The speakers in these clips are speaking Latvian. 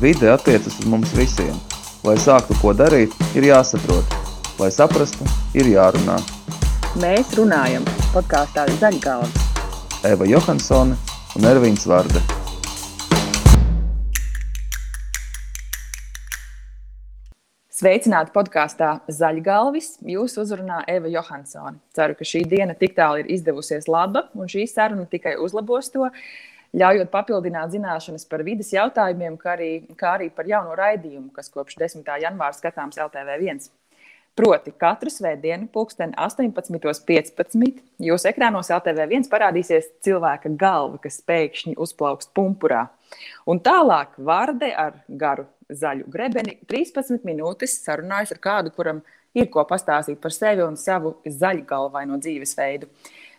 Vide attiecas uz mums visiem. Lai sāktu ko darīt, ir jāsaprot. Lai saprastu, ir jārunā. Mēs runājam podkāstā Zaļgalvas. Eva Johansone un Ervīns Varde. Sveicināti podkāstā Zaļgalvis. Jūs uzrunā Eva Johansone. Ceru, ka šī diena tik tālu ir izdevusies laba, un šī saruna tikai uzlabos to ļaujot papildināt zināšanas par vidas jautājumiem, kā arī, kā arī par jauno raidījumu, kas kopš 10. janvāra skatāms LTV1. Proti, katru svētdienu, pulksten 18.15. jūsu ekrānos LTV1 parādīsies cilvēka galva, kas pēkšņi uzplaukst pumpurā. Un tālāk vārde ar garu zaļu grebeni 13 minūtes sarunājas ar kādu, kuram ir ko pastāstīt par sevi un savu zaļgalvaino dzīvesveidu.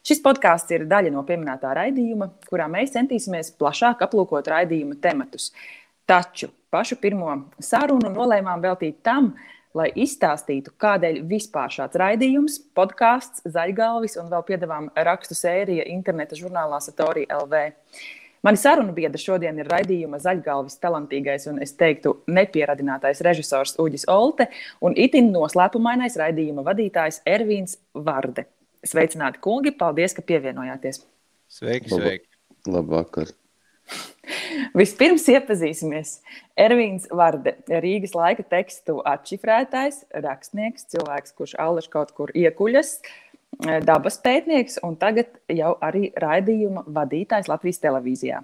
Šis podkāsts ir daļa no pieminētā raidījuma, kurā mēs centīsimies plašāk aplūkot raidījuma tematus. Taču pašu pirmo sarunu nolēmām veltīt tam, lai izstāstītu, kādēļ vispār šāds raidījums, podkāsts, zaļgalvis un vēl piedāvām rakstu sērija interneta žurnālā Satorija LV. Mani sarunu biedri šodien ir raidījuma zaļgalvis talantīgais un, es teiktu, nepieradinātais režisors Uģis Olte un itin noslēpumainais raidījuma vadītājs Ervīns Varde. Sveicināti, kungi! Paldies, ka pievienojāties! Sveiki, sveiki! Labvakar! Vispirms iepazīsimies. Ervīns Varde, Rīgas laika tekstu atšifrētājs, rakstnieks, cilvēks, kurš allaž kaut kur iekuļas, dabas pētnieks un tagad jau arī raidījuma vadītājs Latvijas televīzijā.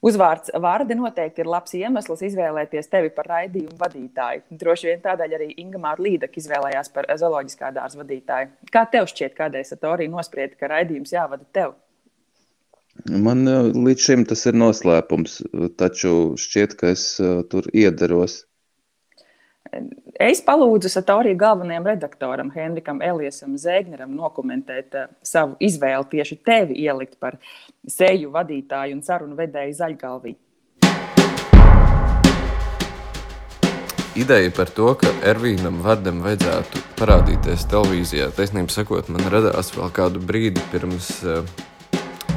Uzvārds Vārde noteikti ir labs iemesls izvēlēties tevi par raidījumu vadītāju. Droši vien tādēļ arī Inga Mārta Līdaka izvēlējās par zooloģiskā dārza vadītāju. Kā tev šķiet, kādēļ Satorija nosprieda, ka raidījums jāvada tev? Man eh, līdz šim tas ir noslēpums, taču šķiet, ka es eh, tur iederos. Es palūdzu Satorija galvenajam redaktoram, Henrikam Eliasam Zēgneram, nokomentēt uh, savu izvēli tieši tevi ielikt par seju vadītāju un sarunu vedēju zaļgalvī. Ideja par to, ka Ervīnam Vardam vajadzētu parādīties televīzijā, taisnība sakot, man radās vēl kādu brīdi pirms uh,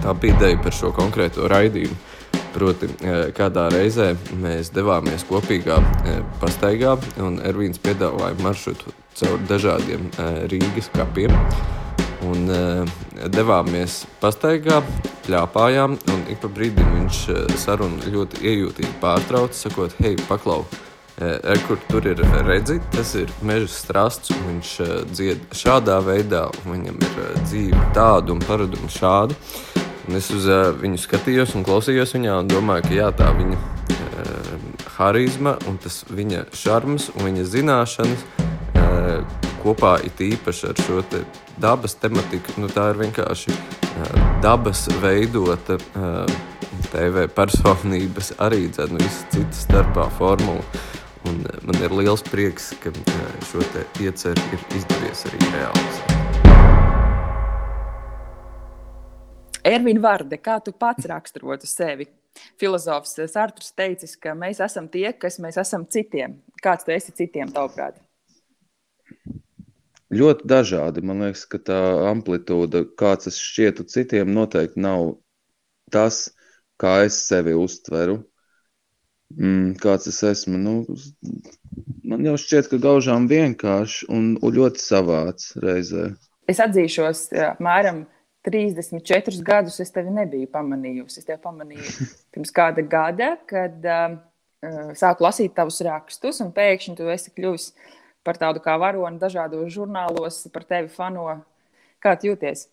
tā bija ideja par šo konkrēto raidījumu. Proti, e, kādā reizē mēs devāmies kopīgā e, pastaigā, un Ervīns piedāvāja maršrutu caur dažādiem e, Rīgas kapiem. Un devāmies pastaigā, plāpājām, un ik pa brīdim viņš sarunu ļoti iejūtīgi pārtrauca, sakot, hei, paklau! Er, kur tur ir redzams, tas ir meža strasts. Viņš dzied šādā veidā, viņam ir dzīve tāda un paradumi šādi. Un es uz uh, viņu skatījos un klausījos viņā un domāju, ka jā, tā viņa uh, harizma un tas viņa šarms un viņa zināšanas uh, kopā it īpaši ar šo te dabas tematiku, nu, tā ir vienkārši uh, dabas veidota uh, TV personības arī dzēnu visu citu starpā formulu. Un man ir liels prieks, ka šo ieceru ir izdevies arī realizēt. Ervīna Vārde, kā tu pats raksturotu sevi? Filozofs Sārtrs teicis, ka mēs esam tie, kas mēs esam citiem. Kāds tu esi citiem, tavuprāt? Ļoti dažādi. Man liekas, ka tā amplitūda, kāds es šķietu citiem, noteikti nav tas, kā es sevi uztveru. Mm, kāds es esmu? Nu, man jau šķiet, ka gaužām vienkārši un, un ļoti savāds reizē. Es atzīšos, apmēram 34 gadus es tevi nebiju pamanījusi. Es tevi pamanīju pirms kāda gada, kad uh, sāku lasīt tavus rakstus, un pēkšņi tu esi kļuvis par tādu kā varoni dažādos žurnālos, par tevi fano. Kā tu jūties?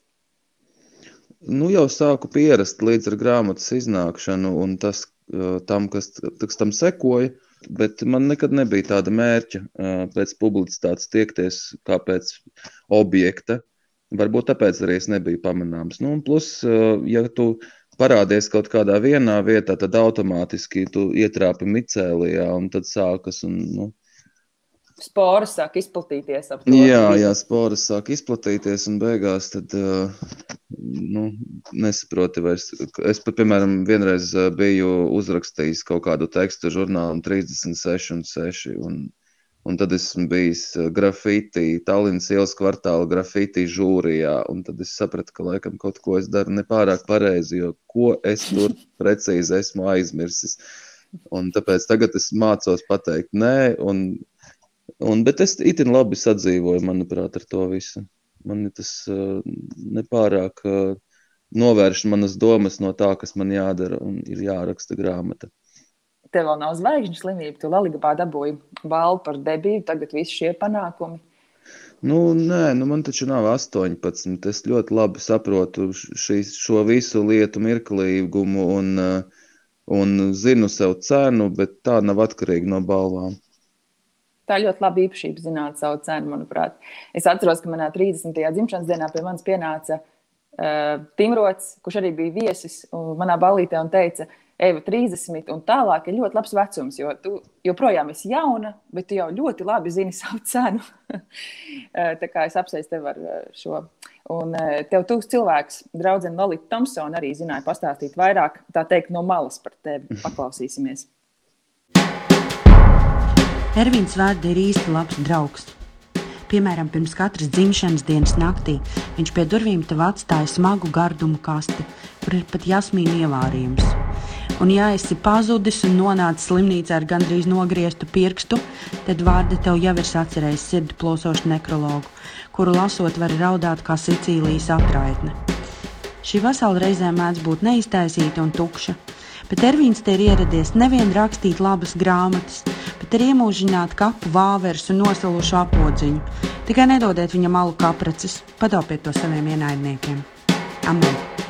Nu, jau sāku pierast līdz ar grāmatas iznākšanu un tas, uh, tam, kas tas tam sekoja. Bet man nekad nebija tāda mērķa uh, pēc publicitātes tiekties kā pēc objekta. Varbūt tāpēc arī es nebiju pamanāms. Nu, plus, eh, ja tu parādies kaut kādā vienā vietā, tad automātiski tu ietrāpi micēlijā un tad sākas. Un, nu, Sporas sāk izplatīties. Jā, jā, sporas sāk izplatīties un beigās tad, uh, nu, nesaproti vairs. Es pat, piemēram, vienreiz eh, biju uzrakstījis kaut kādu tekstu žurnālam 36 un 6 un Un tad esmu bijis eh, grafiti, Tallinas ielas kvartāla grafiti žūrijā. Un tad es sapratu, ka laikam kaut ko es daru nepārāk pareizi, jo ko es tur precīzi esmu aizmirsis. Un tāpēc tagad es mācos pateikt nē, un, un, bet es itin labi sadzīvoju, manuprāt, ar to visu. Man tas uh, nepārāk uh, novērš manas domas no tā, kas man jādara un ir jāraksta grāmata. Tev vēl nav zvaigžņu slimība, tu Latvijā dabūji balvu par debiju, tagad visi šie panākumi. Nu, nē, nu man taču nav 18. Es ļoti labi saprotu šīs, šo visu lietu mirklīgumu un, un zinu sev cenu, bet tā nav atkarīga no balvām. Tā ir ļoti laba īpašība zināt savu cenu, manuprāt. Es atceros, ka manā 30. dzimšanas dienā pie manis pienāca uh, Timrots, kurš arī bija viesis manā balītē un teica, Eva 30 un tālāk ir ļoti labs vecums, jo tu joprojām esi jauna, bet tu jau ļoti labi zini savu cenu. Eh, tā kā es apsveicu tevi ar eh, šo. Un eh, tev tūs cilvēks, draudzene Lolita Thompsona, arī zināja pastāstīt vairāk, tā teikt, no malas par tevi. Paklausīsimies. Ervīns Vārda ir īsti labs draugs. Piemēram, pirms katras dzimšanas dienas naktī viņš pie durvīm tev atstāja smagu gardumu kasti, kur ir pat jasmīna ievārījums. Un, ja esi pazudis un nonācis slimnīcā ar gandrīz nogrieztu pirkstu, tad vārdi tev jau ir sacerējis sirdi plosošu nekrologu, kuru lasot var raudāt kā Sicīlijas atraitne. Šī vesela reizē mēdz būt neiztaisīta un tukša, bet Ervīns te ir ieradies nevien rakstīt labas grāmatas, bet arī iemūžināt kapu vāveres un nosalušu apodziņu. Tikai nedodiet viņam malu kapreces, padaupiet to saviem ienaidniekiem. Amen!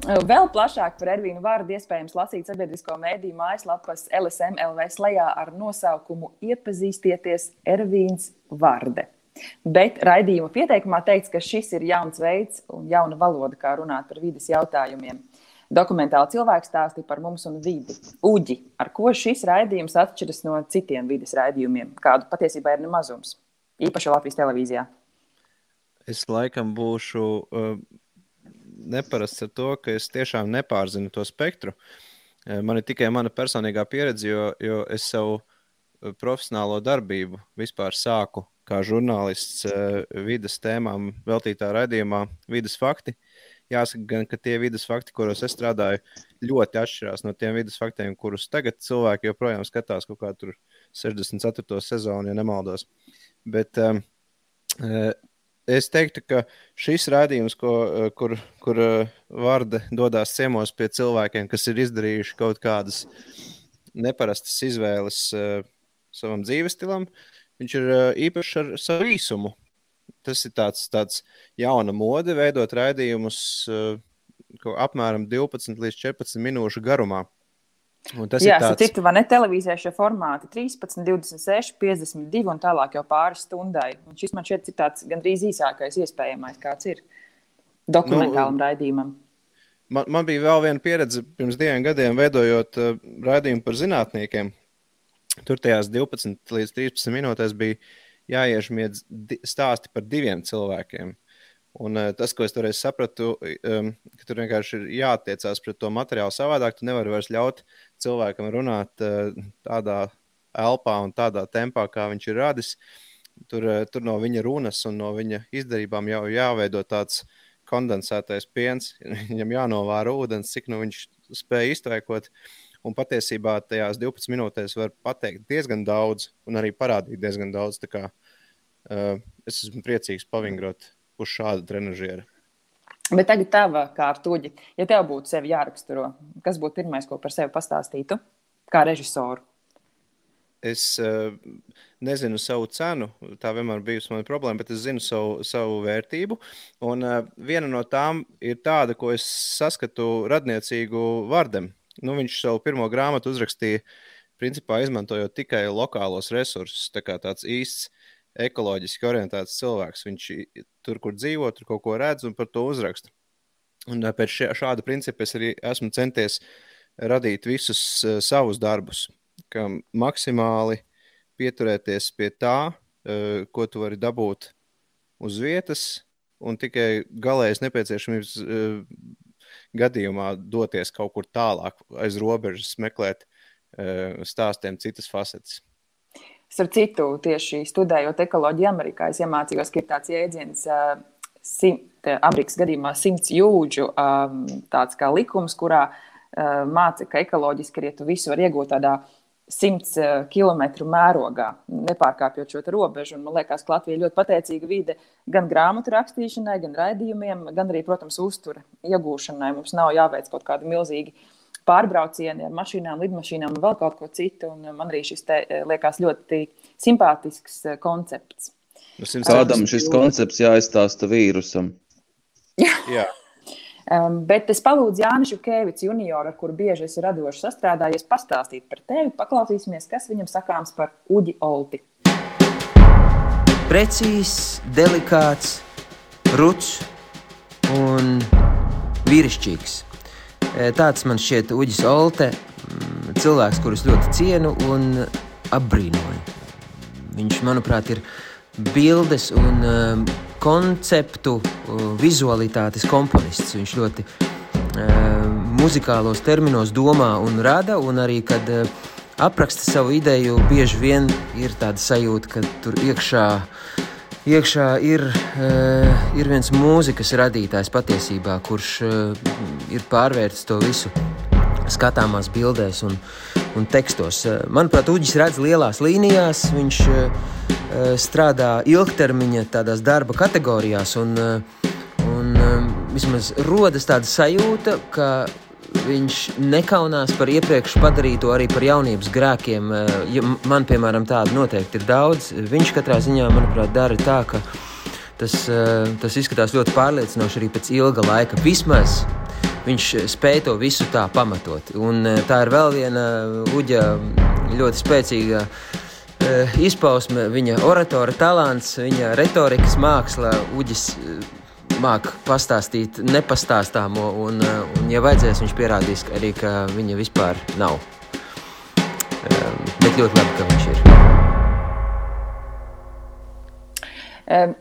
Vēl plašāk par Ervīnu vārdu iespējams lasīt sabiedrisko mēdīju mājaslapas LSMLV slēgā ar nosaukumu Iepazīstieties Ervīns Vārde. Bet raidījuma pieteikumā teikts, ka šis ir jauns veids un jauna valoda, kā runāt par vidas jautājumiem. Dokumentāli cilvēks stāstīja par mums un vidi. Uģi, ar ko šis raidījums atšķiras no citiem vidas raidījumiem, kādu patiesībā ir nemazums, īpaši Latvijas televīzijā? Es laikam būšu uh, neparasts ar to, ka es tiešām nepārzinu to spektru. Eh, man ir tikai mana personīgā pieredze, jo, jo es savu eh, profesionālo darbību vispār sāku kā žurnālists eh, vidas tēmām veltītā raidījumā Vides fakti. Jāsaka, gan, ka tie vidas fakti, kuros es strādāju, ļoti atšķirās no tiem vidas faktiem, kurus tagad cilvēki joprojām skatās kaut kā tur 64. sezonu, ja nemaldos. Bet um, es teiktu, ka šis rādījums, ko, eh, kur, kur eh, Vārda dodas ciemos pie cilvēkiem, kas ir izdarījuši kaut kādas neparastas izvēles uh, savam dzīves stilam, viņš ir īpašs ar savu īsumu. Tas ir tāds, tāds jauna mode, veidot raidījumus uh, apmēram 12 līdz 14 minūšu garumā. Jā, tāds... citu vai ne televīzijā šie formāti 13, 26, 52 un tālāk jau pāris stundai. Un šis man šķiet tāds gandrīz īsākais iespējamais, kāds ir dokumentālam nu, raidījumam. Man, man bija vēl viena pieredze pirms diviem gadiem, veidojot uh, raidījumu par zinātniekiem. Tur tajās 12 līdz 13 minūtēs bija jāiešmiedz stāsti par diviem cilvēkiem. Un, uh, tas, ko es toreiz sapratu, um, ka tur vienkārši ir jāattiecās pret to materiālu savādāk. Tu nevari vairs ļaut cilvēkam runāt uh, tādā elpā un tādā tempā, kā viņš ir radis. Tur, uh, tur no viņa runas un no viņa izdarībām jau jāveido tāds kondensētais piens. Viņam jānovēro ūdens, cik nu viņš spēja iztvēkot. Un patiesībā tajās 12 minūtēs var pateikt diezgan daudz un arī parādīt diezgan daudz. Kā, uh, es esmu priecīgs pavingrot uz šāda trenižiera. Bet tagad tava kārtuģi, ja tev būtu sevi jāraksturo, kas būtu pirmais, ko par sevi pastāstītu, kā režisoru? Es uh, nezinu savu cenu, tā vienmēr bijusi mana problēma, bet es zinu savu, savu vērtību. Un uh, viena no tām ir tāda, ko es saskatu radniecīgu vārdam. Nu, viņš savu pirmo grāmatu uzrakstīja, principā izmantojot tikai lokālos resursus. Tā kā tāds īsts ekoloģiski orientēts cilvēks. Viņš tur, kur dzīvo, tur kaut ko redz un par to uzraksta. Un pēc šāda principa es arī esmu centies radīt visus uh, savus darbus, kā maksimāli pieturēties pie tā, uh, ko tu vari dabūt uz vietas, un tikai galējas nepieciešamības uh, gadījumā doties kaut kur tālāk aiz robežas, meklēt stāstiem citas facetes. Starp citu, tieši studējot ekoloģiju Amerikā, es iemācījos, ka ir tāds jēdziens uh, Amerikas gadījumā simts jūdžu tāds kā likums, kurā uh, māca, ka ekoloģiski arī tu visu var iegūt tādā 100 km mērogā, nepārkāpjot šo robežu. Un, man liekas, ka Latvija ir ļoti pateicīga vide gan grāmatu rakstīšanai, gan raidījumiem, gan arī, protams, uztura iegūšanai. Mums nav jāveic kaut kādi milzīgi pārbraucieni ar mašīnām, lidmašīnām un vēl kaut ko citu. Un man arī šis te liekas ļoti simpātisks koncepts. Nu, Kādam šis koncepts jāizstāsta vīrusam? Jā. Um, bet es palūdzu Jānis Kēvics, junioru, ar kuru bieži esmu radoši sastrādājies, pastāstīt par tevi. Paklausīsimies, kas viņam sakāms par Uģi Olti. Precīzs, delikāts, ruds un vīrišķīgs. Tāds man šķiet Uģis Olte, mm, cilvēks, kurus ļoti cienu un apbrīnoju. Viņš, manuprāt, ir bildes un konceptu vizualitātes komponists. Viņš ļoti muzikālos terminos domā un rada, un arī, kad apraksta savu ideju, bieži vien ir tāda sajūta, ka tur iekšā, iekšā ir, uh, ir viens mūzikas radītājs patiesībā, kurš uh, ir pārvērtis to visu skatāmās bildēs un, un tekstos. Manuprāt, Uģis redz lielās līnijās, viņš Eh, strādā ilgtermiņa tādās darba kategorijās, un, eh, un eh, vismaz rodas tāda sajūta, ka viņš nekaunās par iepriekš padarīto arī par jaunības grēkiem. Ja man, piemēram, tāda noteikti ir daudz. Viņš katrā ziņā, manuprāt, dara tā, ka tas, tas izskatās ļoti pārliecinoši arī pēc ilga laika. Vismaz viņš spēja to visu tā pamatot. Un tā ir vēl viena uģa ļoti spēcīga Eh, izpausme, viņa oratora talants, viņa retorikas māksla, Uģis eh, māca pastāstīt nepastāstāmo, un, eh, un, ja vajadzēs, viņš pierādīs arī, ka viņa vispār nav. Bet ļoti labi, ka viņš ir.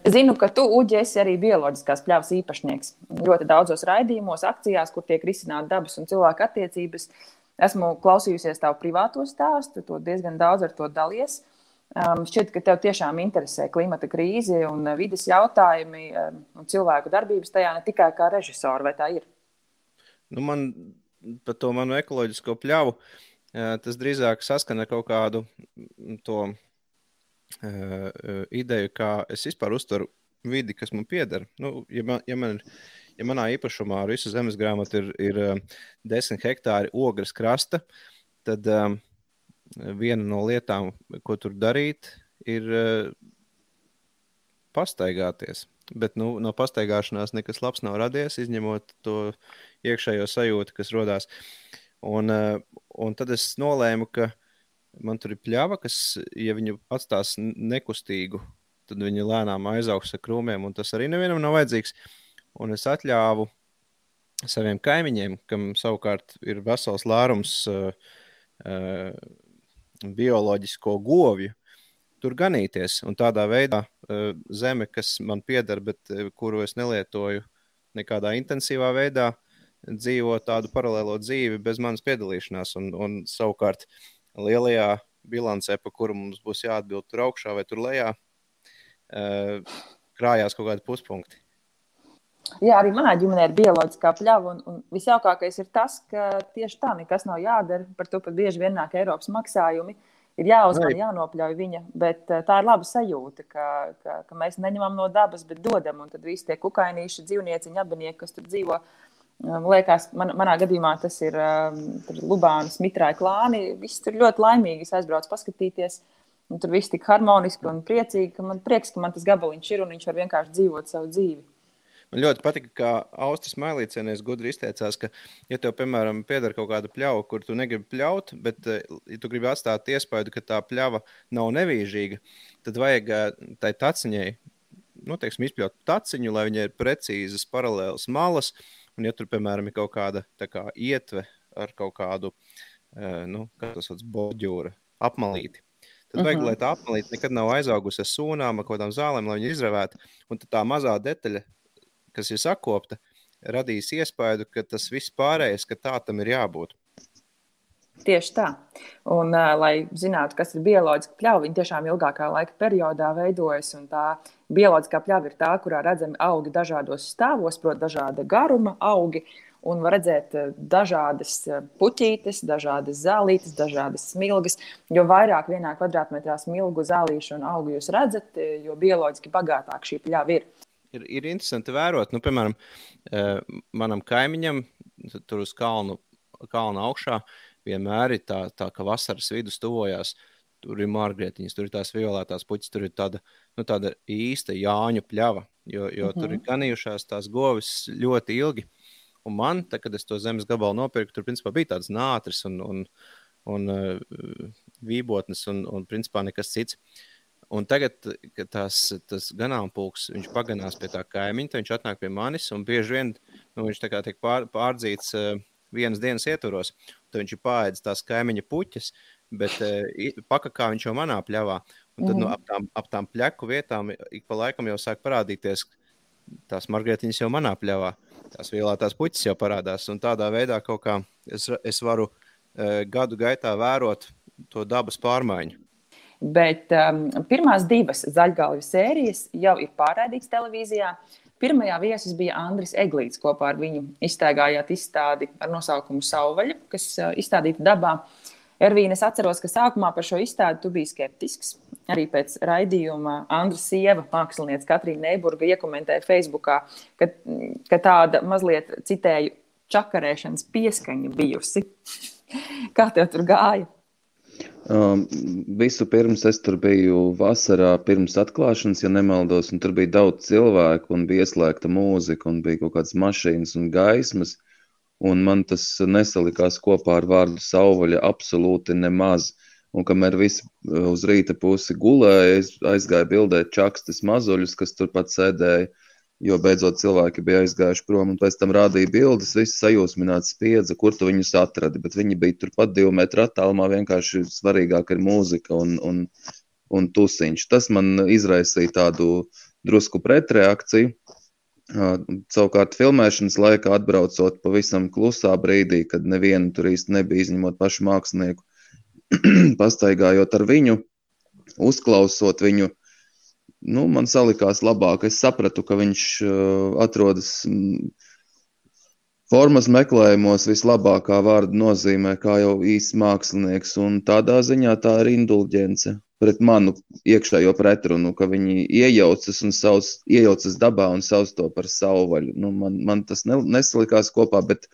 Zinu, ka tu, Uģi, esi arī bioloģiskās pļavas īpašnieks. Ļoti daudzos raidījumos, akcijās, kur tiek risināta dabas un cilvēka attiecības, esmu klausījusies tavu privāto stāstu, tu diezgan daudz ar to dalies. Um, šķiet, ka tev tiešām interesē klimata krīze un vidas jautājumi um, un cilvēku darbības tajā ne tikai kā režisoru, vai tā ir? Nu, man par to manu ekoloģisko pļavu tas drīzāk saskana kaut kādu to uh, ideju, kā es vispār uztveru vidi, kas man pieder. Nu, ja, man, ja, man, ja manā īpašumā ar visu zemes grāmatu ir, ir desmit hektāri ogres krasta, tad um, viena no lietām, ko tur darīt, ir uh, pastaigāties. Bet nu, no pastaigāšanās nekas labs nav radies, izņemot to iekšējo sajūtu, kas radās. Un, uh, un tad es nolēmu, ka man tur ir pļava, kas, ja viņu atstās nekustīgu, tad viņa lēnām aizaugs ar krūmiem, un tas arī nevienam nav vajadzīgs. Un es atļāvu saviem kaimiņiem, kam savukārt ir vesels lārums uh, uh, bioloģisko govju, tur ganīties. Un tādā veidā uh, zeme, kas man pieder, bet uh, kuru es nelietoju nekādā intensīvā veidā, dzīvo tādu paralēlo dzīvi bez manas piedalīšanās. Un, un savukārt lielajā bilancē, pa kuru mums būs jāatbild tur augšā vai tur lejā, uh, krājās kaut kādi puspunkti. Jā, arī manā ģimenē ir bioloģiskā pļava. Un, un visjaukākais ir tas, ka tieši tā nekas nav jādara. Par to pat bieži vien nāk Eiropas maksājumi. Ir jāuzmanā, jānopļauj viņa, bet uh, tā ir laba sajūta, ka, ka, ka mēs neņemam no dabas, bet dodam. Un tad visi tie kukainīši, dzīvnieciņi, abinieki, kas tur dzīvo, um, liekas, man, manā gadījumā tas ir um, Lubānas, Mitrāja klāni. Visi tur ļoti laimīgi aizbrauc paskatīties. Un tur viss tik harmoniski un priecīgi, ka man prieks, ka man tas gabaliņš ir un viņš var vienkārši dzīvot savu dzīvi. Man ļoti patika, kā Austris Mailīcienēs gudri izteicās, ka, ja tev, piemēram, pieder kaut kāda pļauja, kur tu negribi pļaut, bet, eh, ja tu gribi atstāt iespēju, ka tā pļava nav nevīžīga, tad vajag eh, tai taciņai, nu, teiksim, izpļaut taciņu, lai viņai ir precīzas paralēlas malas, un ja tur, piemēram, ir kaut kāda kā, ietve ar kaut kādu, eh, nu, kā tas sauc, boģūra, apmalīti. Tad vajag, uh -huh. lai tā apmalīte nekad nav aizaugusi ar sūnām, ar kaut kādām zālēm, lai viņa izravētu. Un tā mazā detaļa kas ir sakopta, radīs iespēju, ka tas viss pārējais, ka tā tam ir jābūt. Tieši tā. Un, uh, lai zinātu, kas ir bioloģiski pļauja, viņi tiešām ilgākā laika periodā veidojas. Tā bioloģiskā pļava ir tā, kurā redzami augi dažādos stāvos, proti, dažāda garuma augi. Un var redzēt dažādas puķītes, dažādas zālītes, dažādas smilgas. Jo vairāk vienā kvadrātmetrā smilgu, zālīšu un augu jūs redzat, jo bioloģiski bagātāk šī pļava ir. Ir, ir interesanti vērot, nu, piemēram, manam kaimiņam, tur uz kalnu, kalna augšā, vienmēr ir tā, tā ka vasaras vidus tuvojās. Tur ir margrietiņas, tur ir tās violetās puķis, tur ir tāda, nu, tāda īsta Jāņu pļava, jo, jo mm -hmm. tur ir ganījušās tās govis ļoti ilgi. Un man, tā, kad es to zemes gabalu nopirku, tur principā bija tāds nātris un, un, un uh, vībotnes un, un principā nekas cits. Un tagad, kad tās, tas ganāmpulks, viņš paganās pie tā kaimiņa, viņš atnāk pie manis un bieži vien nu, viņš tiek pār, pārdzīts uh, vienas dienas ietvaros. Tad viņš ir pārēdis tās kaimiņa puķes, bet uh, pakakā viņš jau manā pļavā. Un tad mm. nu, ap, tām, ap tām pleku vietām ik pa laikam jau sāk parādīties tās margarietiņas jau manā pļavā. Tās vielētās puķis jau parādās. Un tādā veidā kaut kā es, es varu uh, gadu gaitā vērot to dabas pārmaiņu. Bet um, pirmās divas zaļgalvju sērijas jau ir pārraidītas televīzijā. Pirmajā viesis bija Andris Eglīts. Kopā ar viņu iztaigājāt izstādi ar nosaukumu Sauvaļa, kas uh, izstādīta dabā. Ervīna, es atceros, ka sākumā par šo izstādi tu biji skeptisks. Arī pēc raidījuma Andra sieva, mākslinieca Katrīna Neiburga, iekomentēja Facebookā, ka, ka tāda mazliet citēju čakarēšanas pieskaņa bijusi. Kā tev tur gāja? Um, visu pirms es tur biju vasarā, pirms atklāšanas, ja nemaldos, un tur bija daudz cilvēku, un bija ieslēgta mūzika, un bija kaut kādas mašīnas un gaismas, un man tas nesalikās kopā ar vārdu sauvaļa absolūti nemaz. Un kamēr visi uh, uz rīta pusi gulēja, es aizgāju bildēt čakstas mazuļus, kas turpat sēdēja jo beidzot cilvēki bija aizgājuši prom, un pēc tam rādīja bildes, visi sajūsmināti spiedza, kur tu viņus atradi, bet viņi bija turpat divu metru attālumā, vienkārši svarīgāk ir mūzika un, un, un tusiņš. Tas man izraisīja tādu drusku pretreakciju. Savukārt, filmēšanas laikā atbraucot pavisam klusā brīdī, kad nevienu tur īsti nebija, izņemot pašu mākslinieku, pastaigājot ar viņu, uzklausot viņu, nu, man salikās labāk. Es sapratu, ka viņš uh, atrodas mm, formas meklējumos vislabākā vārda nozīmē, kā jau īsts mākslinieks. Un tādā ziņā tā ir indulģence pret manu iekšējo pretrunu, ka viņi iejaucas, sauc, iejaucas dabā un sauc to par savvaļu. Nu, man, man tas ne, nesalikās kopā, bet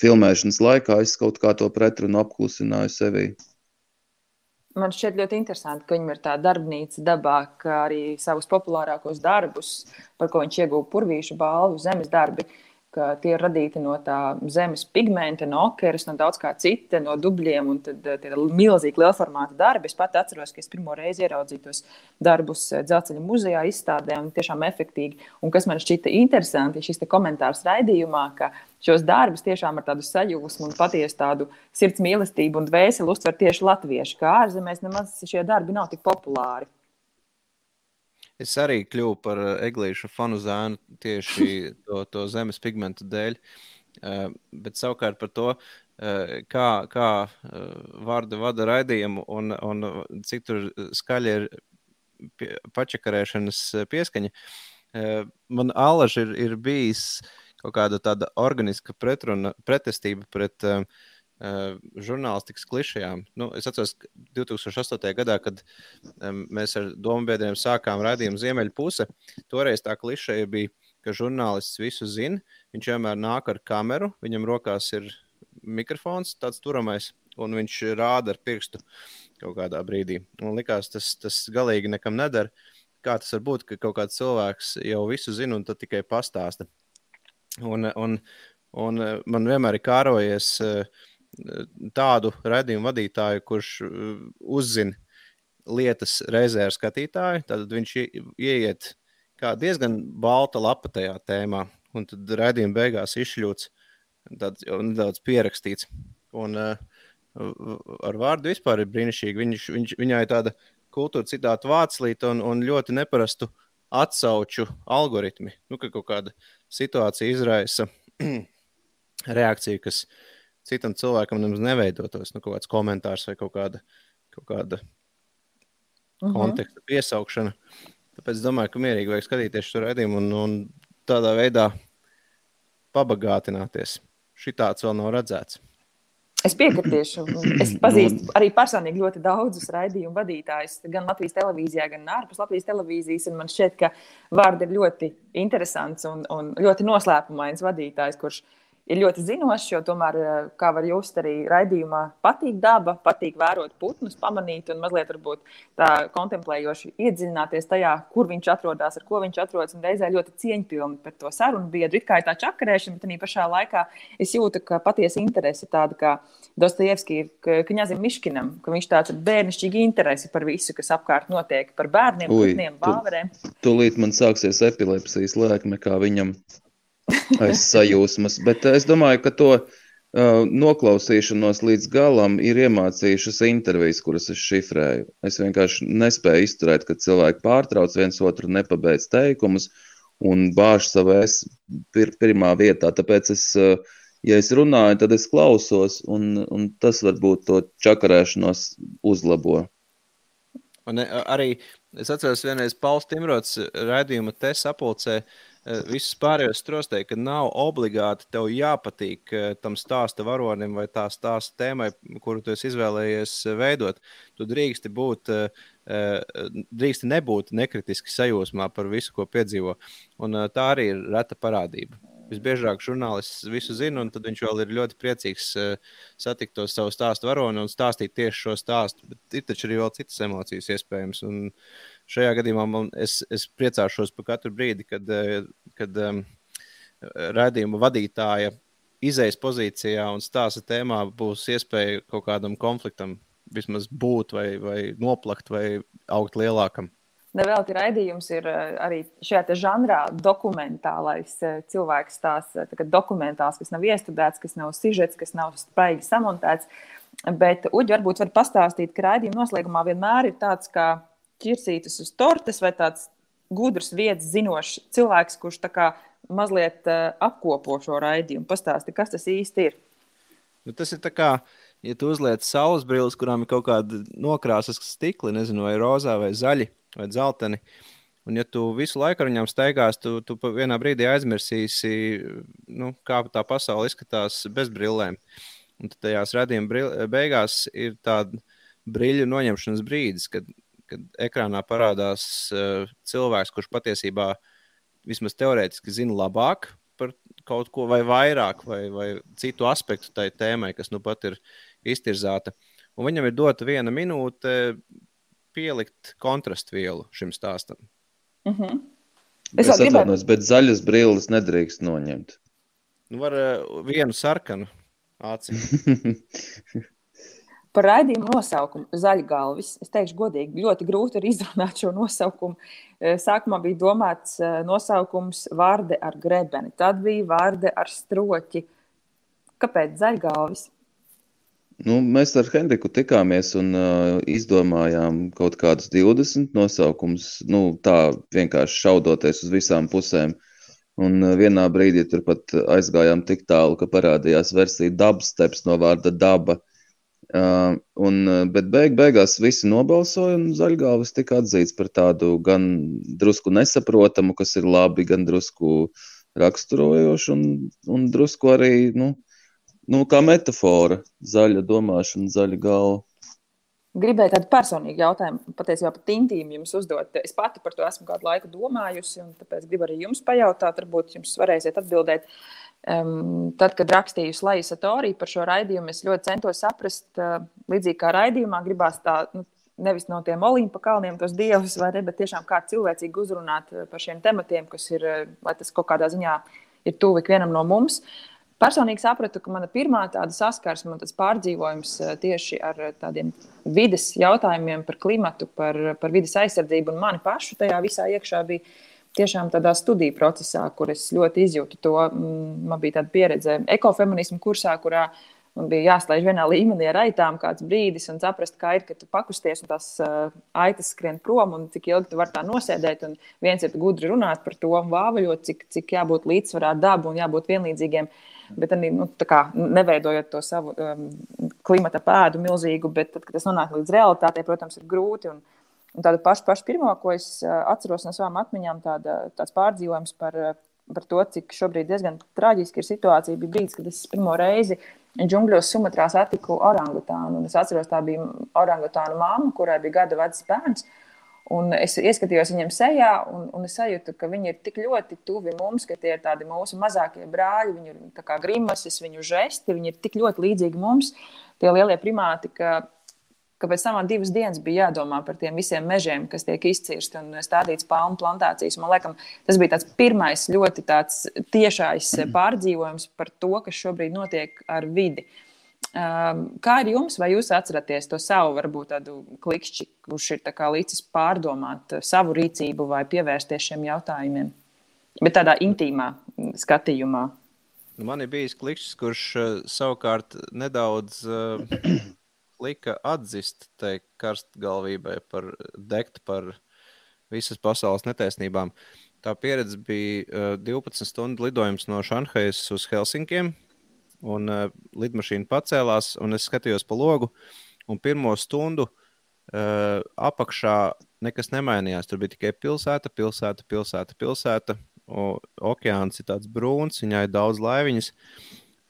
filmēšanas laikā es kaut kā to pretrunu apklusināju sevī man šķiet ļoti interesanti, ka viņam ir tā darbnīca dabā, kā arī savus populārākos darbus, par ko viņš ieguva purvīšu balvu, zemes darbi. Tie ir radīti no tā zemes pigmenta, no okeras, no daudz kā cita, no dubļiem. Tad tie ir milzīgi liela formāta darbi. Es pat atceros, ka es pirmo reizi ieraudzīju tos darbus eh, dzelzceļa muzejā, izstādē, un tiešām efektīgi. Un kas man šķita interesanti, šis komentārs raidījumā, ka šos darbus tiešām ar tādu sajūsmu un patiesu tādu sirds mīlestību un dvēseli uztver tieši latvieši, kā ārzemēs nemaz šie darbi nav tik populāri. Es arī kļuvu par eh, eglīšu fanu zēnu tieši to, to zemes pigmentu dēļ. Uh, bet savukārt par to, uh, kā, kā uh, vārda vada raidījumu un, un cik tur skaļi ir pie, pačakarēšanas pieskaņa. Man alaži ir, ir bijis kaut kāda tāda organiska pretruna, pretestība pret uh, žurnālistikas klišajām. Nu, es atceros, ka 2008. gadā, kad um, mēs ar domu biedriem sākām raidījumu Ziemeļpuse, toreiz tā klišeja bija, ka žurnālists visu zina, viņš vienmēr nāk ar kameru, viņam rokās ir mikrofons, tāds turamais, un viņš rāda ar pirkstu kaut kādā brīdī. Man liekas, tas, tas galīgi nekam nedara. Kā tas var būt, ka kaut kāds cilvēks jau visu zina un tad tikai pastāsta? Un, un, un eh, man vienmēr ir kārojies eh, tādu raidījumu vadītāju, kurš eh, uzzina lietas reizē ar skatītāju. Tad viņš ieiet kā diezgan balta lapa tajā tēmā, un tad raidījuma beigās izšļūts, tāds jau nedaudz pierakstīts. Un, ar vārdu vispār ir brīnišķīgi. Viņš, viņš, viņai tāda kultūra citāta vāclīte un, un ļoti neparastu atsauču algoritmi. Nu, ka kaut kāda situācija izraisa reakciju, kas citam cilvēkam nemaz neveidotos. Nu, kaut kāds komentārs vai kaut kāda, kaut kāda uh mhm. -huh. konteksta piesaukšana. Tāpēc es domāju, ka mierīgi vajag skatīties šo raidījumu un, un tādā veidā pabagātināties. Šitāds vēl nav redzēts. Es piekritīšu. Es pazīstu arī personīgi ļoti daudzus raidījumu vadītājus, gan Latvijas televīzijā, gan ārpus Latvijas televīzijas. Man šķiet, ka Vārds ir ļoti interesants un, un ļoti noslēpumains vadītājs, kurš ir ļoti zinošs, jo tomēr, eh, kā var just arī raidījumā, patīk daba, patīk vērot putnus, pamanīt un mazliet varbūt tā kontemplējoši iedziļināties tajā, kur viņš atrodas, ar ko viņš atrodas. Un reizē ļoti cieņpilni par to sarunu biedru. It kā ir tā čakarēšana, bet arī pašā laikā es jūtu, ka patiesa interese tāda kā Dostojevski ir Kņazim Miškinam, ka viņš tāds ir bērnišķīgi interesi par visu, kas apkārt notiek, par bērniem, Ui, putniem, vāverēm. Tūlīt man sāksies epilepsijas lēkme, kā viņam aiz sajūsmas. Bet es domāju, ka to uh, noklausīšanos līdz galam ir iemācījušas intervijas, kuras es šifrēju. Es vienkārši nespēju izturēt, kad cilvēki pārtrauc viens otru, nepabeidz teikumus un bāž savu es pir pirmā vietā. Tāpēc es, uh, ja es runāju, tad es klausos, un, un tas varbūt to čakarēšanos uzlabo. Un arī es atceros, vienreiz Pauls Timrots raidījuma te sapulcē uh, visus pārējos trostēji, ka nav obligāti tev jāpatīk eh, tam stāsta varonim vai tā stāsta tēmai, kuru tu izvēlējies eh, veidot. Tu drīksti būt, drīksti nebūt nekritiski sajūsmā par visu, ko piedzīvo. Un tā arī ir reta parādība. Visbiežāk žurnālists visu zina, un viņš vēl ir ļoti priecīgs satikt to savu stāstu varoni un stāstīt tieši šo stāstu. Bet ir taču arī vēl citas emocijas iespējams. Un, šajā gadījumā man, es, es priecāšos par katru brīdi, kad, eh, kad um, redzējuma vadītāja izējas pozīcijā un stāsta tēmā būs iespēja kaut kādam konfliktam vismaz būt vai, vai noplakt vai augt lielākam. Nevelti raidījums ir eh, arī šajā žanrā dokumentālais eh, cilvēks stāsts, dokumentāls, kas nav iestudēts, kas nav sižets, kas nav spraigi samontēts. Bet Uģi varbūt var pastāstīt, ka raidījuma noslēgumā vienmēr ir tāds, ka ķirsītas uz tortes vai tāds gudrs, vietas zinošs cilvēks, kurš tā kā mazliet apkopo šo raidījumu. Pastāsti, kas tas īsti ir? Nu, tas ir tā kā, ja tu uzliec saules brilles, kurām ir kaut kāda nokrāsas stikli, nezinu, vai rozā, vai zaļi, vai dzelteni. Un, ja tu visu laiku ar viņiem staigās, tu, tu vienā brīdī aizmirsīsi, nu, kā tā pasaule izskatās bez brillēm. Un tad tajās redzējuma beigās ir tāda brīļu noņemšanas brīdis, kad kad ekrānā parādās uh, cilvēks, kurš patiesībā vismaz teorētiski zina labāk par kaut ko vai vairāk, vai, vai citu aspektu tai tēmai, kas nu pat ir iztirzāta. Un viņam ir dota viena minūte pielikt kontrastu vielu šim stāstam. Mm -hmm. Es, es atvainojos, bet zaļas brilles nedrīkst noņemt. Nu, var uh, vienu sarkanu aci. Par raidījumu nosaukumu Zaļgalvis. Es teikšu, godīgi, ļoti grūti ir izrunāt šo nosaukumu. Eh, sākumā bija domāts eh, nosaukums Vārde ar grebeni, tad bija Vārde ar stroķi. Kāpēc Zaļgalvis? Nu, mēs ar Henriku tikāmies un uh, izdomājām kaut kādus 20 nosaukumus. Nu, tā vienkārši šaudoties uz visām pusēm. Un uh, vienā brīdī tur pat aizgājām tik tālu, ka parādījās versija dabsteps no vārda daba. Uh, un, bet beig, beigās visi nobalsoja, un zaļgāvis tika atzīts par tādu gan drusku nesaprotamu, kas ir labi, gan drusku raksturojošu, un, un drusku arī, nu, nu, kā metafora, zaļa domāšana, zaļa galva. Gribēju tādu personīgu jautājumu, patiesībā pat intīmu jums uzdot. Es pati par to esmu kādu laiku domājusi, un tāpēc gribu arī jums pajautāt, varbūt jums varēsiet atbildēt. Uh, Um, tad, kad rakstīju Slavu Satoriju par šo raidījumu, es ļoti centos saprast, uh, līdzīgi kā raidījumā, gribās tā nu, nevis no tiem olimpa kalniem tos dievus, ne, bet tiešām kā cilvēcīgi uzrunāt par šiem tematiem, kas ir, lai tas kaut kādā ziņā ir tuvu ikvienam no mums. Personīgi sapratu, ka mana pirmā tāda saskarsme un pārdzīvojums tieši ar tādiem vides jautājumiem par klimatu, par, par vides aizsardzību un mani pašu tajā visā iekšā bija tiešām tādā studiju procesā, kur es ļoti izjūtu to. Mm, man bija tāda pieredze ekofeminismu kursā, kurā man bija jāslēdz vienā līmenī ar aitām kāds brīdis un saprast, kā ir, ka tu pakusties un tās uh, aitas skrien prom un cik ilgi tu vari tā nosēdēt. Un viens ir gudri runāt par to un vāvaļot, cik, cik jābūt līdzsvarā dabu un jābūt vienlīdzīgiem. Bet arī nu, kā, neveidojot to savu um, klimata pēdu milzīgu, bet tad, kad tas nonāk līdz realitātei, protams, ir grūti. Un, Un tādu pašu, pašu pirmo, ko es atceros no savām atmiņām, tāda, tāds pārdzīvojums par, par to, cik šobrīd diezgan traģiski ir situācija. Bija brīdis, kad es pirmo reizi džungļos Sumatrā satiku orangutānu. Es atceros, tā bija orangutāna mamma, kurai bija gada vecs bērns. Un es ieskatījos viņam sejā, un, un es sajūtu, ka viņi ir tik ļoti tuvi mums, ka tie ir tādi mūsu mazākie brāļi. Kā grimases, viņu žesti, viņi ir tik ļoti līdzīgi mums, tie lielie primāti, ka ka pēc tam divas dienas bija jādomā par tiem visiem mežiem, kas tiek izcirsti un stādīts palmu plantācijas. Man liekas, tas bija tāds pirmais ļoti tāds tiešais pārdzīvojums par to, kas šobrīd notiek ar vidi. Um, kā ir jums, vai jūs atceraties to savu, varbūt tādu klikšķi, kurš ir līdzis pārdomāt savu rīcību vai pievērsties šiem jautājumiem, bet tādā intīmā skatījumā? Nu, man ir bijis klikšķis, kurš uh, savukārt nedaudz lika atzīt tai karstgalvībai par degt par visas pasaules netaisnībām. Tā pieredze bija uh, 12 stundu lidojums no Šanhajas uz Helsinkiem, un uh, lidmašīna pacēlās, un es skatījos pa logu, un pirmo stundu uh, apakšā nekas nemainījās. Tur bija tikai pilsēta, pilsēta, pilsēta, pilsēta. O, okeāns ir tāds brūns, viņai ir daudz laiviņas.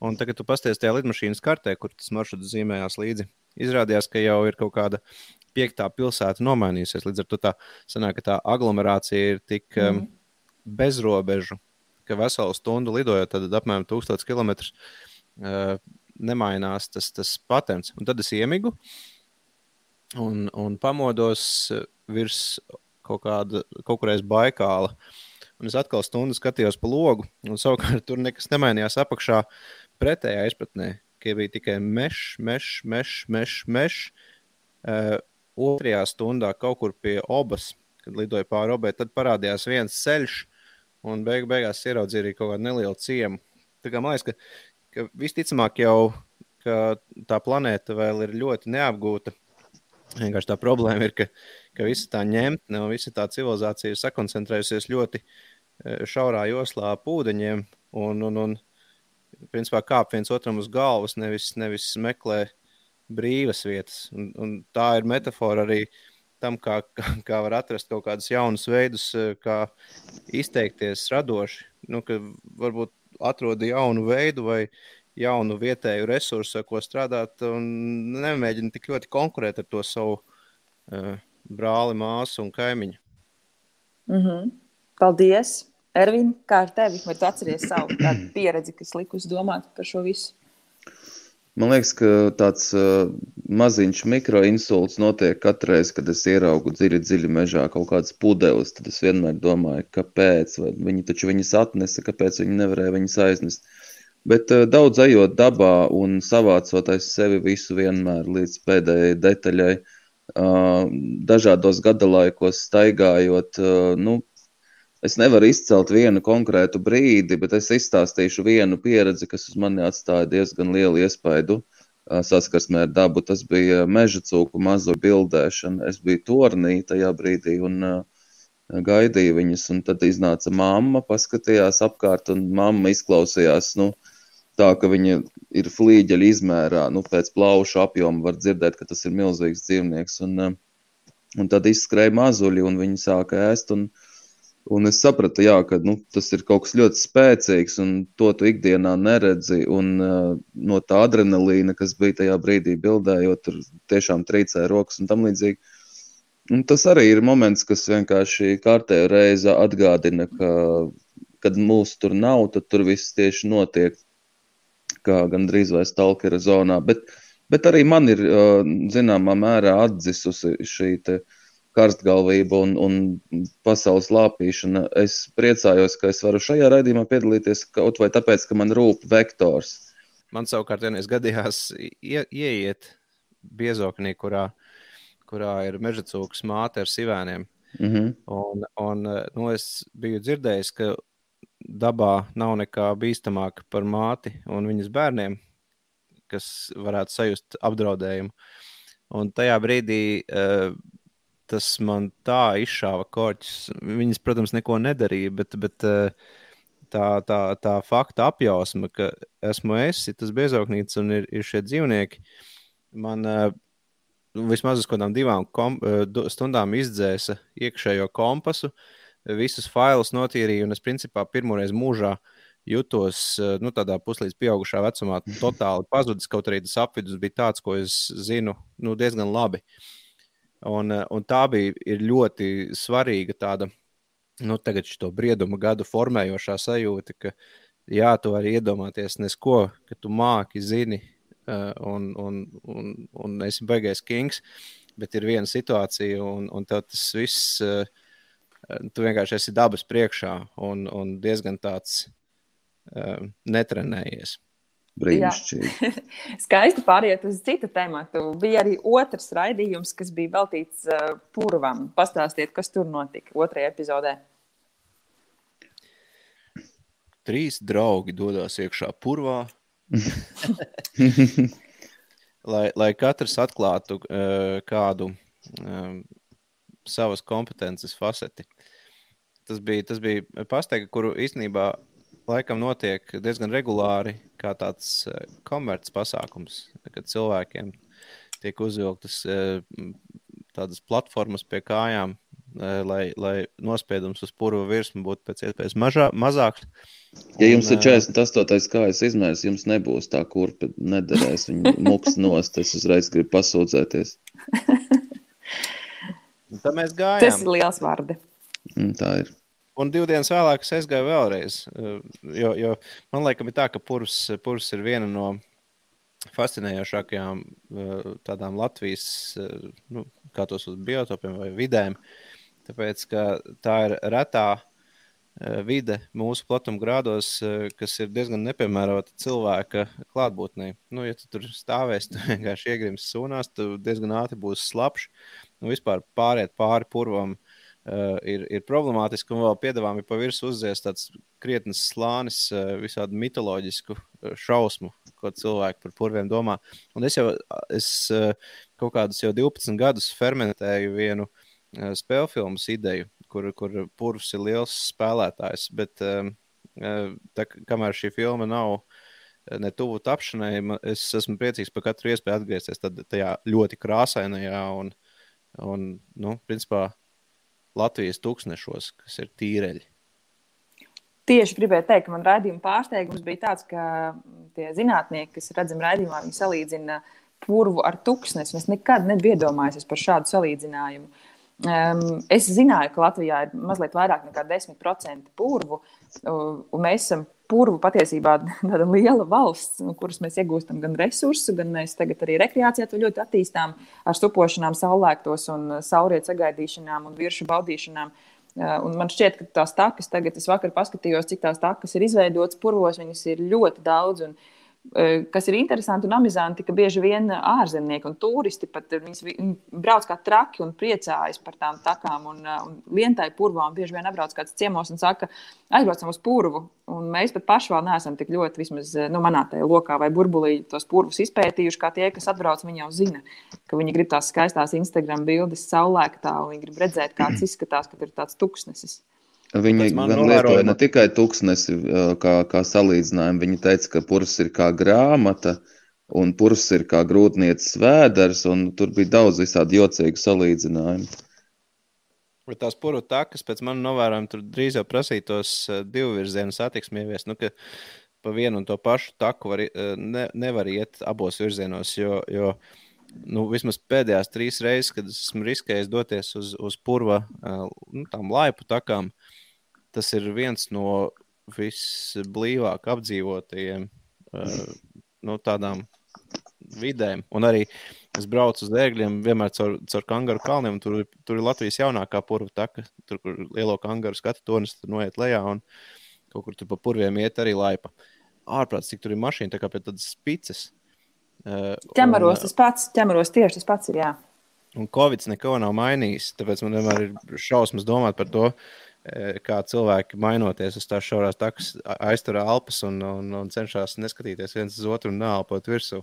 Un tagad, tu pasties tajā lidmašīnas kartē, kur tas maršruts zīmējās līdzi, izrādījās, ka jau ir kaut kāda piektā pilsēta nomainījusies. Līdz ar to tā sanāk, ka tā aglomerācija ir tik mm. um, bezrobežu, ka veselu stundu lidojot, tad apmēram 1000 km uh, nemainās tas, tas patents. Un tad es iemigu un, un pamodos virs kaut kāda, kaut kurais baikāla. Un es atkal stundu skatījos pa logu, un savukārt tur nekas nemainījās apakšā pretējā izpratnē ka bija tikai mežs, mežs, mežs, mežs. Meš. Uh, otrajā stundā kaut kur pie obas, kad lidoja pāri obai, tad parādījās viens ceļš, un beig beigās ieraudzīja arī kaut kādu nelielu ciemu. Tā kā man liekas, ka, ka visticamāk jau ka tā planēta vēl ir ļoti neapgūta. Vienkārši tā problēma ir, ka, ka visa tā ņemtne un visa tā civilizācija ir sakoncentrējusies ļoti šaurā joslā pūdeņiem. Un, un, un principā kāp viens otram uz galvas, nevis, nevis meklē brīvas vietas. Un, un tā ir metāfora arī tam, kā, kā, kā var atrast kaut kādus jaunus veidus, kā izteikties radoši. Nu, varbūt atrod jaunu veidu vai jaunu vietēju resursu, ko strādāt, un nemēģina tik ļoti konkurēt ar to savu uh, brāli, māsu un kaimiņu. Mm -hmm. Paldies! Ervīna, kā ar tevi? Vai tu atceries savu pieredzi, kas likus domāt par šo visu? Man liekas, ka tāds uh, maziņš mikroinsults notiek katru reizi, kad es ieraugu dziļi, dziļi mežā kaut kādas pudeles. Tad es vienmēr domāju, kāpēc. Viņi taču viņas atnesa, kāpēc viņi nevarēja viņas aiznest. Bet uh, daudz ejot dabā un savācot aiz sevi visu vienmēr līdz pēdējai detaļai, uh, dažādos gadalaikos staigājot, uh, nu, Es nevaru izcelt vienu konkrētu brīdi, bet es izstāstīšu vienu pieredzi, kas uz mani atstāja diezgan lielu iespaidu saskarsmē ar dabu. Tas bija meža cūku mazu bildēšana. Es biju tornī tajā brīdī un gaidīju viņus, un tad iznāca mamma, paskatījās apkārt, un mamma izklausījās, nu, tā, ka viņa ir flīģeļa izmērā, nu, pēc plaušu apjoma var dzirdēt, ka tas ir milzīgs dzīvnieks, un, un tad izskrēja mazuļi, un viņi sāka ēst, un, uh, Un es sapratu, jā, ka nu, tas ir kaut kas ļoti spēcīgs, un to tu ikdienā neredzi. Un, uh, no tā adrenalīna, kas bija tajā brīdī, bildējot, tur tiešām trīcēja rokas un tam līdzīgi. Un tas arī ir moments, kas vienkārši kārtējo reizi atgādina, ka, kad mūsu tur nav, tad tur viss tieši notiek kā gandrīz vai stalkera zonā. Bet, bet arī man ir uh, zināmā mērā atdzisusi šī te, uh, karstgalvība un, un pasaules lāpīšana. Es priecājos, ka es varu šajā raidījumā piedalīties kaut vai tāpēc, ka man rūp vektors. Man savukārt vienreiz gadījās ie, ieiet biezoknī, kurā, kurā ir meža cūkas māte ar sivēniem. Mm -hmm. un, un, nu, es biju dzirdējis, ka dabā nav nekā bīstamāka par māti un viņas bērniem, kas varētu sajust apdraudējumu. Un tajā brīdī uh, tas man tā izšāva korķis. Viņas, protams, neko nedarīja, bet, bet eh, tā, tā, tā fakta apjausma, ka esmu es, tas biezoknīts un ir, ir šie dzīvnieki, man, eh, vismaz uz kādām divām kom, stundām izdzēsa iekšējo kompasu, visus failus notīrīja, un es principā pirmoreiz mūžā jutos nu, tādā puslīdz pieaugušā vecumā totāli pazudis, kaut arī tas apvidus bija tāds, ko es zinu nu, diezgan labi. Un, un tā bija ļoti svarīga tāda, nu, tagad šo brieduma gadu formējošā sajūta, ka, jā, tu vari iedomāties nesko, ka tu māki, zini, Eh, un, un, un, un esi baigais kings, bet ir viena situācija, un, un tev tas viss, eh, tu vienkārši esi dabas priekšā un, un diezgan tāds netrenējies. Brīnišķīgi. Skaisti pāriet uz citu tēmu. Bija arī otrs raidījums, kas bija veltīts uh, purvam. Pastāstiet, kas tur notika otrajā epizodē. Trīs draugi dodas iekšā purvā, lai, lai katrs atklātu uh, kādu uh, savas kompetences faceti. Tas bija, tas bija pasteigts, kuru īstenībā laikam notiek diezgan regulāri, kā tāds uh, komerces pasākums, kad cilvēkiem tiek uzvilktas uh, tādas platformas pie kājām, lai, lai nospiedums uz purva virsmu būtu pēc iespējas mažā, mazāks. Ja jums un, ir 48. kājas izmērs, jums nebūs tā kurpa, nederēs viņa muks nost. Es uzreiz gribu pasūdzēties. Tā mēs gājām. Tas ir liels vārdi. Mm, tā ir. Un divas dienas vēlāk es gāju vēlreiz. Jo, jo man liekas, ka purs, purs ir viena no fascinējošākajām tādām Latvijas, nu, kā tos uz biotopiem vai vidēm. Tāpēc, ka tā ir retā Eh, vide mūsu platumgrādos, eh, kas ir diezgan nepiemērota cilvēka klātbūtnē. Nu, ja tu tur stāvēsi, tu vienkārši iegrims sunās, tu diezgan ātri būsi slapjš. Nu, vispār pāriet pāri purvam uh, ir, ir problemātiski, un vēl piedāvājumi pa virsmu uzzies tāds krietnes slānis uh, visādi mitoloģisku šausmu, ko cilvēki par purviem domā. Un es jau es, uh, kaut kādus jau 12 gadus fermentēju vienu uh, spēļu filmu ideju kur, kur Purvs ir liels spēlētājs. Bet uh, tā, kamēr šī filma nav uh, ne tuvu tapšanai, es esmu priecīgs par katru iespēju atgriezties tajā ļoti krāsainajā un, un nu, principā, Latvijas tūkstošos, kas ir tīreļi. Tieši gribēju teikt, ka man raidījuma pārsteigums bija tāds, ka tie zinātnieki, kas redzam raidījumā, viņi salīdzina purvu ar tūkstnesi. Es nekad nebiju iedomājies par šādu salīdzinājumu. Um, es zināju, ka Latvijā ir mazliet vairāk nekā 10% purvu, un mēs esam purvu patiesībā tāda liela valsts, no kuras mēs iegūstam gan resursu, gan mēs tagad arī rekreācijā to ļoti attīstām ar supošanām, saulēktos un saulrietu sagaidīšanām un viršu baudīšanām. Un man šķiet, ka tās takas, tagad es vakar paskatījos, cik tās takas ir izveidotas purvos, viņas ir ļoti daudz. Un, uh, kas ir interesanti un amizanti, ka bieži vien ārzemnieki un turisti pat eh, brauc kā traki un priecājas par tām takām un, eh, un lientai purvām. Bieži vien apbrauc kāds ciemos un saka, aizbraucam uz purvu. Un mēs pat paši vēl neesam tik ļoti, vismaz nu, manā tajā lokā vai burbulī, tos purvus izpētījuši, kā tie, kas atbrauc. Viņi jau zina, ka viņi grib tās skaistās Instagram bildes saulēktā un viņi grib redzēt, kāds izskatās, kad ir tāds tuksnesis. Viņi gan lietoja ne tikai tūkstnesi kā, kā salīdzinājumu, viņi teica, ka purs ir kā grāmata un purs ir kā grūtniecis vēders, un tur bija daudz visādi jocīgu salīdzinājumu. Bet tās puru takas, pēc manas novērojuma, tur drīz jau prasītos divu virzienu satiksmi ieviest. Nu, pa vienu un to pašu taku var, ne, nevar iet abos virzienos, jo, jo nu, vismaz pēdējās trīs reizes, kad esmu riskējis doties uz, uz purva nu, tām laipu takām, uh, tas ir viens no visblīvāk apdzīvotajiem uh, no tādām vidēm. Un arī es braucu uz dēļiem, vienmēr caur, caur kangaru kalniem. Tur, tur ir Latvijas jaunākā purva taka, tur, kur lielo kangaru skatu tonis noiet lejā un kaut kur tur pa purviem iet arī laipa. Ārprāts, cik tur ir mašīna, tā kā pie tādas spices. Uh, ķemaros un, tas pats, ķemaros tieši tas pats ir, jā. Un Covid neko nav mainījis, tāpēc man vienmēr ir šausmas domāt par to, uh, Eh, kā cilvēki mainoties uz tās šaurās takas, aiztur elpas un, un, un cenšas neskatīties viens uz otru un nāpot virsū.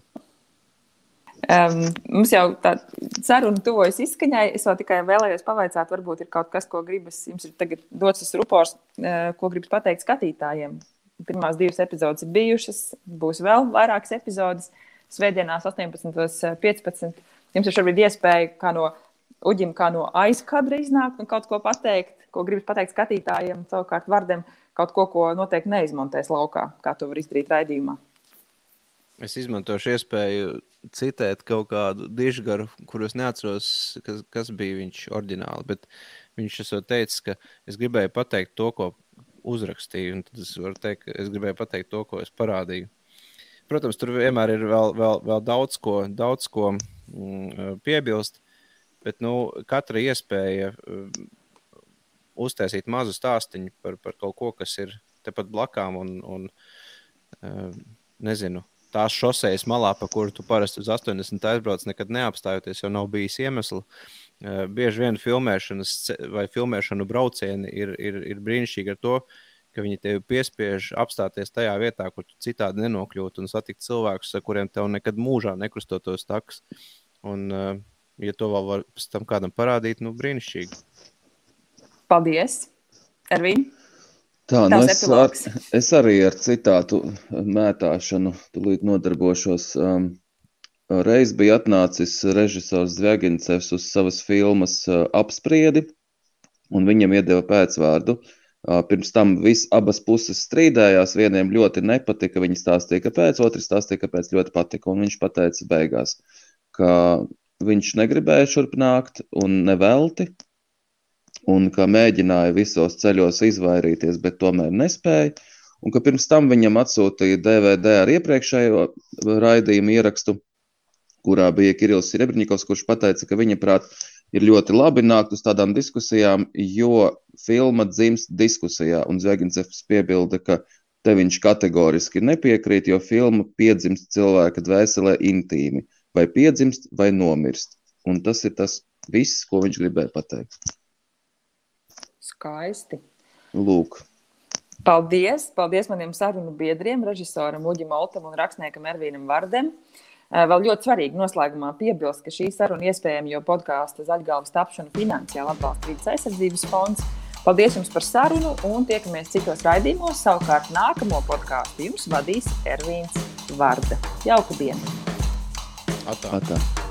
Um, mums jau tā saruna tuvojas izskaņai. Es vēl tikai vēlējos pavaicāt, varbūt ir kaut kas, ko gribas, jums ir tagad dots uz rupors, uh, ko gribas pateikt skatītājiem. Pirmās divas epizodes ir bijušas, būs vēl vairākas epizodes. Svētdienās 18.15. Jums ir šobrīd iespēja kā no uģim, kā no aizkadra iznākt un kaut ko pateikt, ko gribat pateikt skatītājiem. Savukārt, vārdiem kaut ko, ko noteikti neizmontēs laukā, kā to var izdarīt raidījumā. Es izmantošu iespēju citēt kaut kādu dižgaru, kurus neatceros, kas, kas bija viņš oriģināli. Bet viņš esot teicis, ka es gribēju pateikt to, ko uzrakstīju, tad es varu teikt, ka es gribēju pateikt to, ko es parādīju. Protams, tur vienmēr ir vēl, vēl, vēl daudz ko, daudz ko mm, piebilst, bet nu, katra iespēja mm, uztaisīt mazu stāstīnu par, par kaut ko, kas ir tepat blakām un, un mm, nezinu tās šosejas malā, pa kuru tu parasti uz 80 aizbrauc, nekad neapstājoties, jo nav bijis iemeslu. Uh, bieži vien filmēšanas vai filmēšanu braucieni ir, ir, ir brīnišķīgi ar to, ka viņi tevi piespiež apstāties tajā vietā, kur tu citādi nenokļūtu un satikt cilvēkus, ar kuriem tev nekad mūžā nekrustotos taks. Un, uh, ja to vēl var pēc tam kādam parādīt, nu brīnišķīgi. Paldies, Ervīna! Tā, nu es, ar, es arī ar citātu mētāšanu tūlīt nodarbošos. Um, reiz bija atnācis režisors Zvaigznes uz savas filmas uh, apspriedi, un viņam iedeva pēcvārdu. Uh, pirms tam vis, abas puses strīdējās. Vieniem ļoti nepatika, viņi stāstīja, kāpēc, otrs stāstīja, kāpēc ļoti patika. Un viņš pateica beigās, ka viņš negribēja šurp nākt un nevelti, un ka mēģināja visos ceļos izvairīties, bet tomēr nespēja. Un ka pirms tam viņam atsūtīja DVD ar iepriekšējo raidījumu ierakstu, kurā bija Kirillis Rebņikovs, kurš teica, ka viņa prāt ir ļoti labi nākt uz tādām diskusijām, jo filma dzimst diskusijā. Un Zvaigznes piebilda, ka te viņš kategoriski nepiekrīt, jo filma piedzimst cilvēka dvēselē intīmi. Vai piedzimst, vai nomirst. Un tas ir tas viss, ko viņš gribēja pateikt. Skaisti. Lūk. Paldies! Paldies maniem sarunu biedriem, režisoram Uģim Oltam un rakstniekam Ervīnam Vardem. Eh, vēl ļoti svarīgi noslēgumā piebilst, ka šī saruna iespējama, jo podkāstu zaļgāvas tapšanu finansiāli atbalsta vidas aizsardzības fonds. Paldies jums par sarunu un tiekamies citos raidījumos. Savukārt nākamo podkāstu jums vadīs Ervīns Varda. Jauku dienu! Atā. Atā.